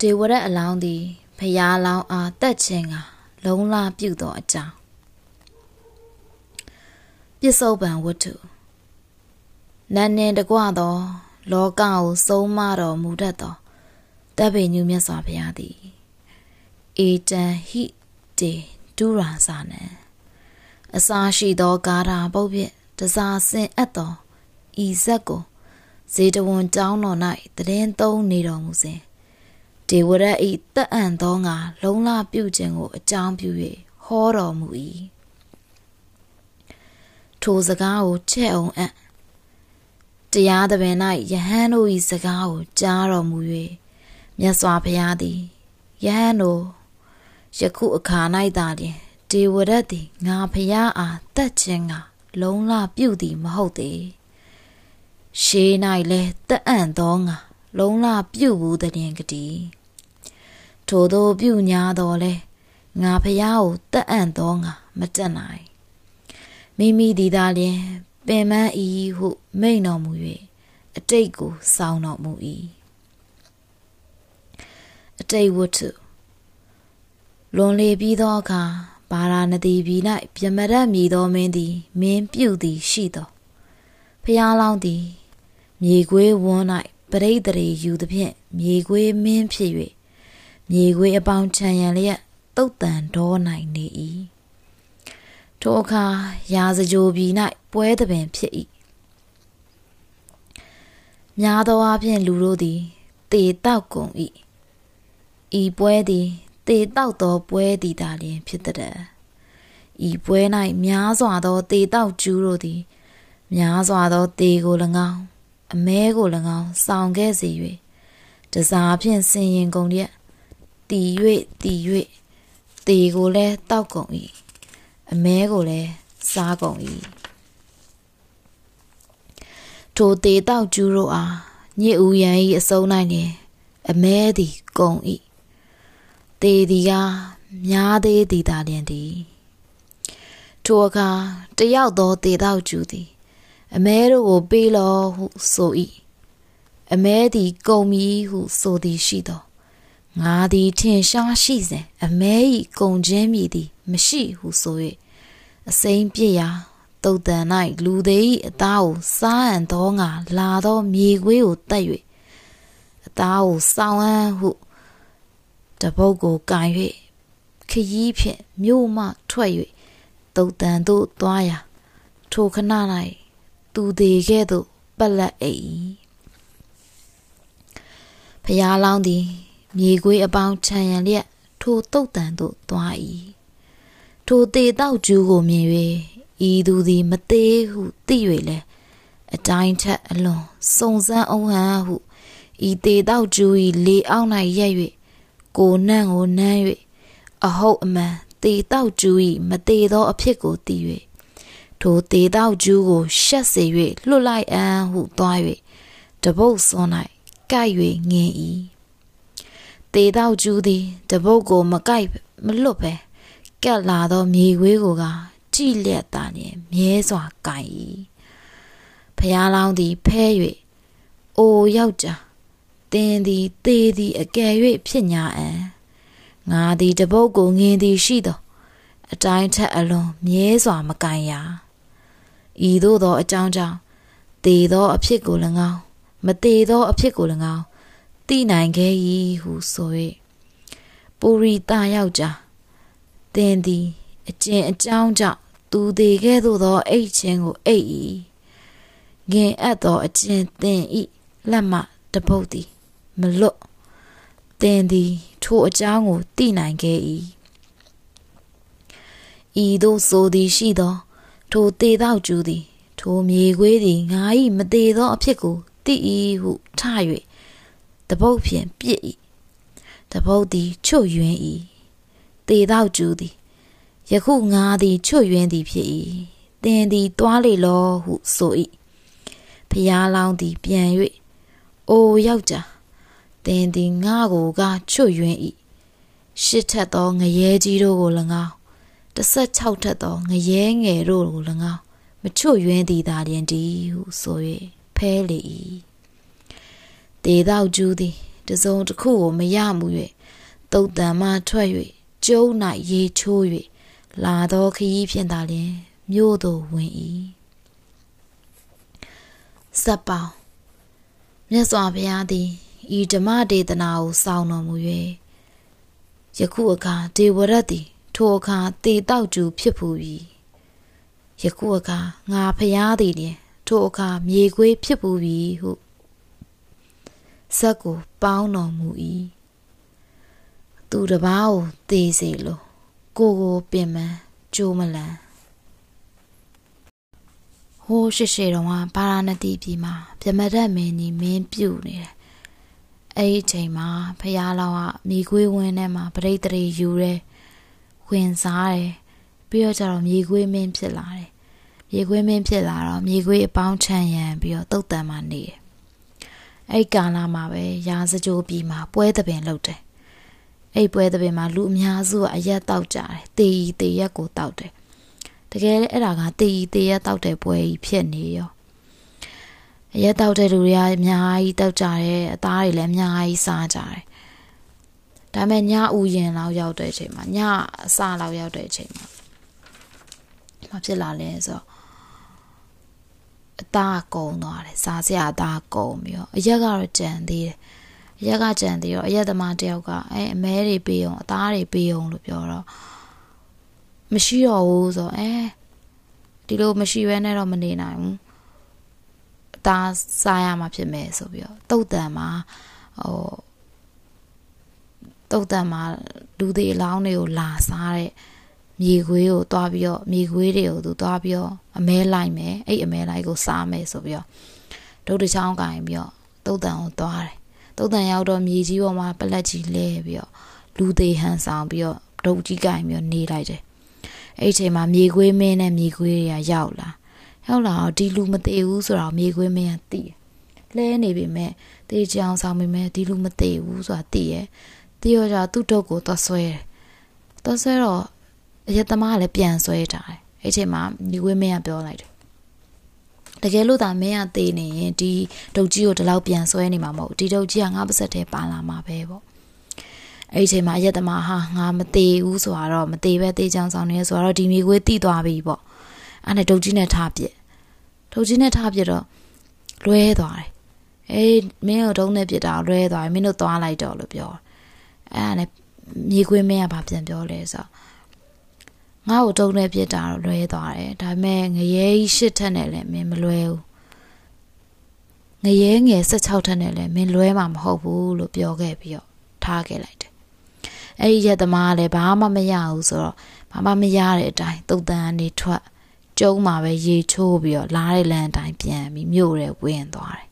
ဒေဝရက်အလောင်းသည်ဖျားလောင်းအားတက်ခြင်းကလုံလာပြုသောအကြောင်းပစ္စုပန်ဝတ္ထုနန်းနှင်တကွသော လောကကိုဆုံးမတော်မူတတ်သောတပ်ပေညူမြတ်စွာဘုရားသည်အေတံဟိတေဒုရာဇာနံအစာရှိသောဂါထာပုတ်ဖြင့်တစားဆင်အပ်သောဤဇက်ကိုဇေတဝန်ကျောင်းတော်၌တည်င်းသုံးနေတော်မူစဉ် ဒေဝရဤတက်အံ့သောငါလုံလပြုခြင်းကိုအကြောင်းပြု၍ဟောတော်မူ၏ထိုစကားကိုချက်အောင်အံ့တရားသဘင်၌ယဟန်တို့၏စကားကိုကြားတော်မူ၍မြတ်စွာဘုရားသည်ယဟန်တို့ယခုအခါ၌သာလျှင်ဒေဝရတ်သည်ငါဖျားအားတတ်ခြင်းကလုံလပြုသည်မဟုတ်သေးရှေး၌လဲတက်အံ့သောငါလုံလပြုဘူးတည်ကတိ ထိုသောပြုညာတော်လဲငါဖျားကိုတက်အံ့သောငါမတက်နိုင်မိမိဒီသာလျင်ပင်မဤဟုမိန်တော်မူ၍အတိတ်ကိုစောင်းတော်မူ၏အတိတ်ဝတ္ထုလွန်လေပြီးသောအခါဘာရာနတိပြည်၌ပြမရတ်မြည်သောမင်းသည်မင်းပြုသည်ရှိသောဖျားလောင်းသည် မြေခွေးဝန်း၌ပရိတ်တရေယူသည်ဖြင့်မြေခွေးမင်းဖြစ်၍ မြေခွေးအပေါင်းခြံရန်လျက်တုတ်တန်တော်၌နေ၏ထိုအခါရာဇကြိုပြည်၌ပွဲသပင်ဖြစ်၏များသောအားဖြင့်လူတို့သည်တေတောက်ကုန်၏ဤပွဲသည်တေတောက်သောပွဲသည်သာလျှင်ဖြစ်တဲ့ဤပွဲ၌များစွာသောတေတောက်ကျူးတို့သည်များစွာသောတေကို၎င်းအမဲကို၎င်းဆောင်ခဲ့စေ၍တစားဖြင့်ဆင်ရင်ကုန်ရက် တီ၍တီ၍တေကိုလည်းတောက်ကုန်၏အမဲကိုလည်းစားကုန်၏ထိုတေတောက်ကျူးတို့အားညစ်ဦးရန်၏အစုံ၌နေအမဲသည်ကုန်၏တေသည်ကများသေးသည်သာလျင်သည်ထိုအခါတယောက်သောတေတောက်ကျူးသည် အမဲတို့ကိုပေးလောဟုဆို၏အမဲသည်ကုန်ပြီဟုဆိုသည်ရှိသော ငါသည်ထင်ရှားရှိစဉ်အမဲ၏ကုန်ခြင်းမည်သည် မရှိဟုဆို၍အစိမ်းပြစ်ရာတုတ်တန်၌လူသေး၏အသားကိုစားအံသောငါလာသောမြေခွေးကိုတက်၍အသားကိုစောင်းအံ့ဟုတပုတ်ကိုကန်၍ခရီးဖြင့်မြို့မှထွက်၍တုတ်တန်သို့သွားရာထိုခဏ၌သူသေးကဲ့သို့ပက်လက်အိဖျားလောင်းသည် မြေခွေးအပေါင်းခြံရန်လျက်ထိုတုတ်တန်သို့သွား၏ထိုသေးတောက်ကျူးကိုမြင်၍ဤသူသည်မသေးဟုသိ၍လဲအတိုင်းထက်အလွန်စုံစမ်းအောင်ဟန်ဟုဤသေးတောက်ကျူး၏လေအောက်၌ရက်၍ကိုနှံ့ကိုနှမ်း၍အဟုတ်အမှန်တေတောက်ကျူး၏မတေသောအဖြစ်ကိုသိ၍ထိုတေတောက်ကျူးကိုရှက်စေ၍လွတ်လိုက်အံ့ဟုသွား၍တပုတ်စွန်း၌ကိုက်၍ငင်၏ တေတောက်ကျူးသည်တပုတ်ကိုမကိုက်မလွတ်ပဲကက်လာသောမြေခွေးကိုကကြည်လျက်သာလျင်မြဲစွာကိုင်၏ဖျားလောင်းသည်ဖဲ၍အိုယောက်ျားတင်းသည်သေသည်အကယ်၍ဖြစ်ညာအံငါသည်တပုတ်ကိုငင်သည်ရှိသောအတိုင်းထက်အလွန်မြဲစွာမကင်ရာဤသို့သောအကြောင်းကြောင့်သေသောအဖြစ်ကို၎င်းမသေးသောအဖြစ်ကို၎င်း သိနိုင်ခဲ့၏ဟုဆို၍ပူရိတယောက်ျားသင်သည်အကျင့်အကြောင်းကြောင့်သူသေးခဲ့သို့သောအိတ်ချင်းကိုအိတ်၏ငင်အပ်သောအကျင့်သင်ဤလက်မှတပုတ်သည်မလွတ်တင်သည်ထိုအကြောင်းကိုသိနိုင်ခဲ့၏ဤသို့ဆိုသည်ရှိသော ထိုတေသောကျူသည် ထိုမြေခွေးသည်ငါ၏မသေးသောအဖြစ်ကိုသိ၏ဟုထ၍ တပုတ်ဖြင့်ပြစ်၏တပုတ်သည်ချွတ်ယွင်း၏တေသောကျူသည်ယခုငါသည်ချွတ်ယွင်းသည်ဖြစ်၏သင်သည်တွားလေလောဟုဆို၏ဖျားလောင်းသည်ပြန်၍အိုယောက်ျားသင်သည်ငါကိုကချွတ်ယွင်း၏ရှစ်ထက်သောငရဲကြီးတို့ကို၎င်း16ထက်သောငရဲငယ်တို့ကို၎င်းမချွတ်ယွင်းသည်သာလျင်တည်းဟုဆို၍ဖဲလေ၏ တေသောကျူးသည်တတစုံတစ်ခုကိုမရမှု၍တုတ်တန်မှထွက်၍ကျုံ၌ရေချိုး၍လာသောခရီးဖြင့်သာလျှင်မြို့သို့ဝင်၏စပ်ပေါင်းမြတ်စွာဘုရားသည်ဤဓမ္မဒေသနာကိုစောင့်တော်မူ၍ယခုအခါဒေဝရတ်သည်ထိုအခါတေတောက်ကျူဖြစ်ဖူ၏ယခုအခါငါဖျားသည်လျင်ထိုအခါမြေခွေးဖြစ်ပူပြီဟု ဇက်ကိုပေါင်းတော်မူ၏သူတပားကိုသေစေလိုကိုကိုပင်မကြိုးမလန်ဟိုးရှိရှိတော့ကပါရာဏတိပြည်မှာပြမဒတ်မင်းကြီးမင်းပြုတ်နေတယ်အဲ့ဒီချိန်မှာဖះလောင်းကမိခွေးဝင်းထဲမှာပရိတ်တရေယူတယ်ဝင်စားတယ်ပြီးတော့ကျတော့မြေခွေးမင်းဖြစ်လာတယ်မြေခွေးမင်းဖြစ်လာတော့မြေခွေးအပေါင်းချမ်းရံပြီးတော့တုတ်တန်မှနေတယ် အဲ့ကာလမှာပဲရာစကြိုးပြီးမှာပွဲသပင်လုပ်တယ်အဲ့ပွဲသပင်မှာလူအများစုကအရက်တောက်ကြတယ်တေးတေးရက်ကိုတောက်တယ်တကယ်လည်းအဲ့ဒါကတေးတေးရက်တောက်တဲ့ပွဲကြီးဖြစ်နေရောအရက်တောက်တဲ့လူတွေကအများကြီးတောက်ကြတယ်အသားတွေလည်းအများကြီးစားကြတယ်ဒါပေမဲ့ညဥယင်လောက်ရောက်တဲ့အချိန်မှာညအစလောက်ရောက်တဲ့အချိန်မှာမဖြစ်လာလဲဆိုတော့ အသားကုံသွားတယ်စားစရာအသားကုံပြီးတော့အရက်ကတော့ကြံသေးတယ်အရက်ကကြံသေးတော့အရက်သမားတယောက်ကအဲအမဲတွေပေးအောင်အသားတွေပေးအောင်လို့ပြောတော့မရှိတော့ဘူးဆိုတော့အဲဒီလိုမရှိဘဲနဲ့တော့မနေနိုင်ဘူးအသားစားရမှာဖြစ်မယ်ဆိုပြီးတော့တုတ်တန်မှာဟိုတုတ်တန်မှာလူတွေအလောင်းတွေကိုလာစားတဲ့ မြေခွေးကိုတွားပြီးတော့မြေခွေးတွေကိုသူတွားပြီးတော့အမဲလိုက်မယ်အဲ့အမဲလိုက်ကိုစားမယ်ဆိုပြီးတော့ဒုတ်တချောင်းကင်ပြီးတော့တုတ်တန်ကိုတွားတယ်တုတ်တန်ရောက်တော့မြေကြီးပေါ်မှာပလက်ကြီးလဲပြီးတော့လူသေးဟန်ဆောင်ပြီးတော့ဒုတ်ကြီးကင်ပြီးတော့နေလိုက်တယ်အဲ့ချိန်မှာမြေခွေးမင်းနဲ့မြေခွေးတွေကရောက်လာရောက်လာတော့ဒီလူမသေးဘူးဆိုတော့မြေခွေးမင်းကသိတယ်လဲနေပြီမဲ့တေးချောင်းဆောင်ပြီမဲ့ဒီလူမသေးဘူးဆိုတာသိရဲ့တီရောကြသူ့တုတ်ကိုသွားဆွဲတယ်သွားဆွဲတော့ အရက်သမားကလည်းပြန်ဆွဲထားတယ်အဲ့ချိန်မှာညီဝင်းမင်းကပြောလိုက်တယ်တကယ်လို့သာမင်းကသေနေရင်ဒီဒုတ်ကြီးကိုဒီလောက်ပြန်ဆွဲနေမှာမဟုတ်ဒီဒုတ်ကြီးကငါပါစက်ထဲပါလာမှာပဲပေါ့အဲ့ဒီချိန်မှာအရက်သမားဟာငါမသေးဘူးဆိုတော့မသေးပဲသေချောင်းဆောင်နေဆိုတော့ဒီမိခွေးတိသွားပြီပေါ့အဲ့နဲ့ဒုတ်ကြီးနဲ့ထားပြစ်ဒုတ်ကြီးနဲ့ထားပြစ်တော့လွဲသွားတယ်အေးမင်းတို့ဒုံးနဲ့ပြစ်တာလွဲသွားပြီမင်းတို့သွားလိုက်တော့လို့ပြောအဲ့ဒါနဲ့မြေခွေးမင်းကဘာပြန်ပြောလဲဆိုတော့ ငါ့ကိုတုံးနဲ့ပြစ်တာတော့လွဲသွားတယ်ဒါပေမဲ့ငရဲကြီးရှစ်ထက်နဲ့လည်းမင်းမလွဲဘူးငရဲငယ်16ထက်နဲ့လည်းမင်းလွဲမှာမဟုတ်ဘူးလို့ပြောခဲ့ပြီးတော့ထားခဲ့လိုက်တယ်အဲ့ဒီရက်သမားကလည်းဘာမှမရဘူးဆိုတော့ဘာမှမရတဲ့အတိုင်းတုတ်တန်ကနေထွက်ကျုံးမှာပဲရေချိုးပြီးတော့လားတဲ့လမ်းအတိုင်းပြန်ပြီးမြို့ရဲဝင်သွားတယ်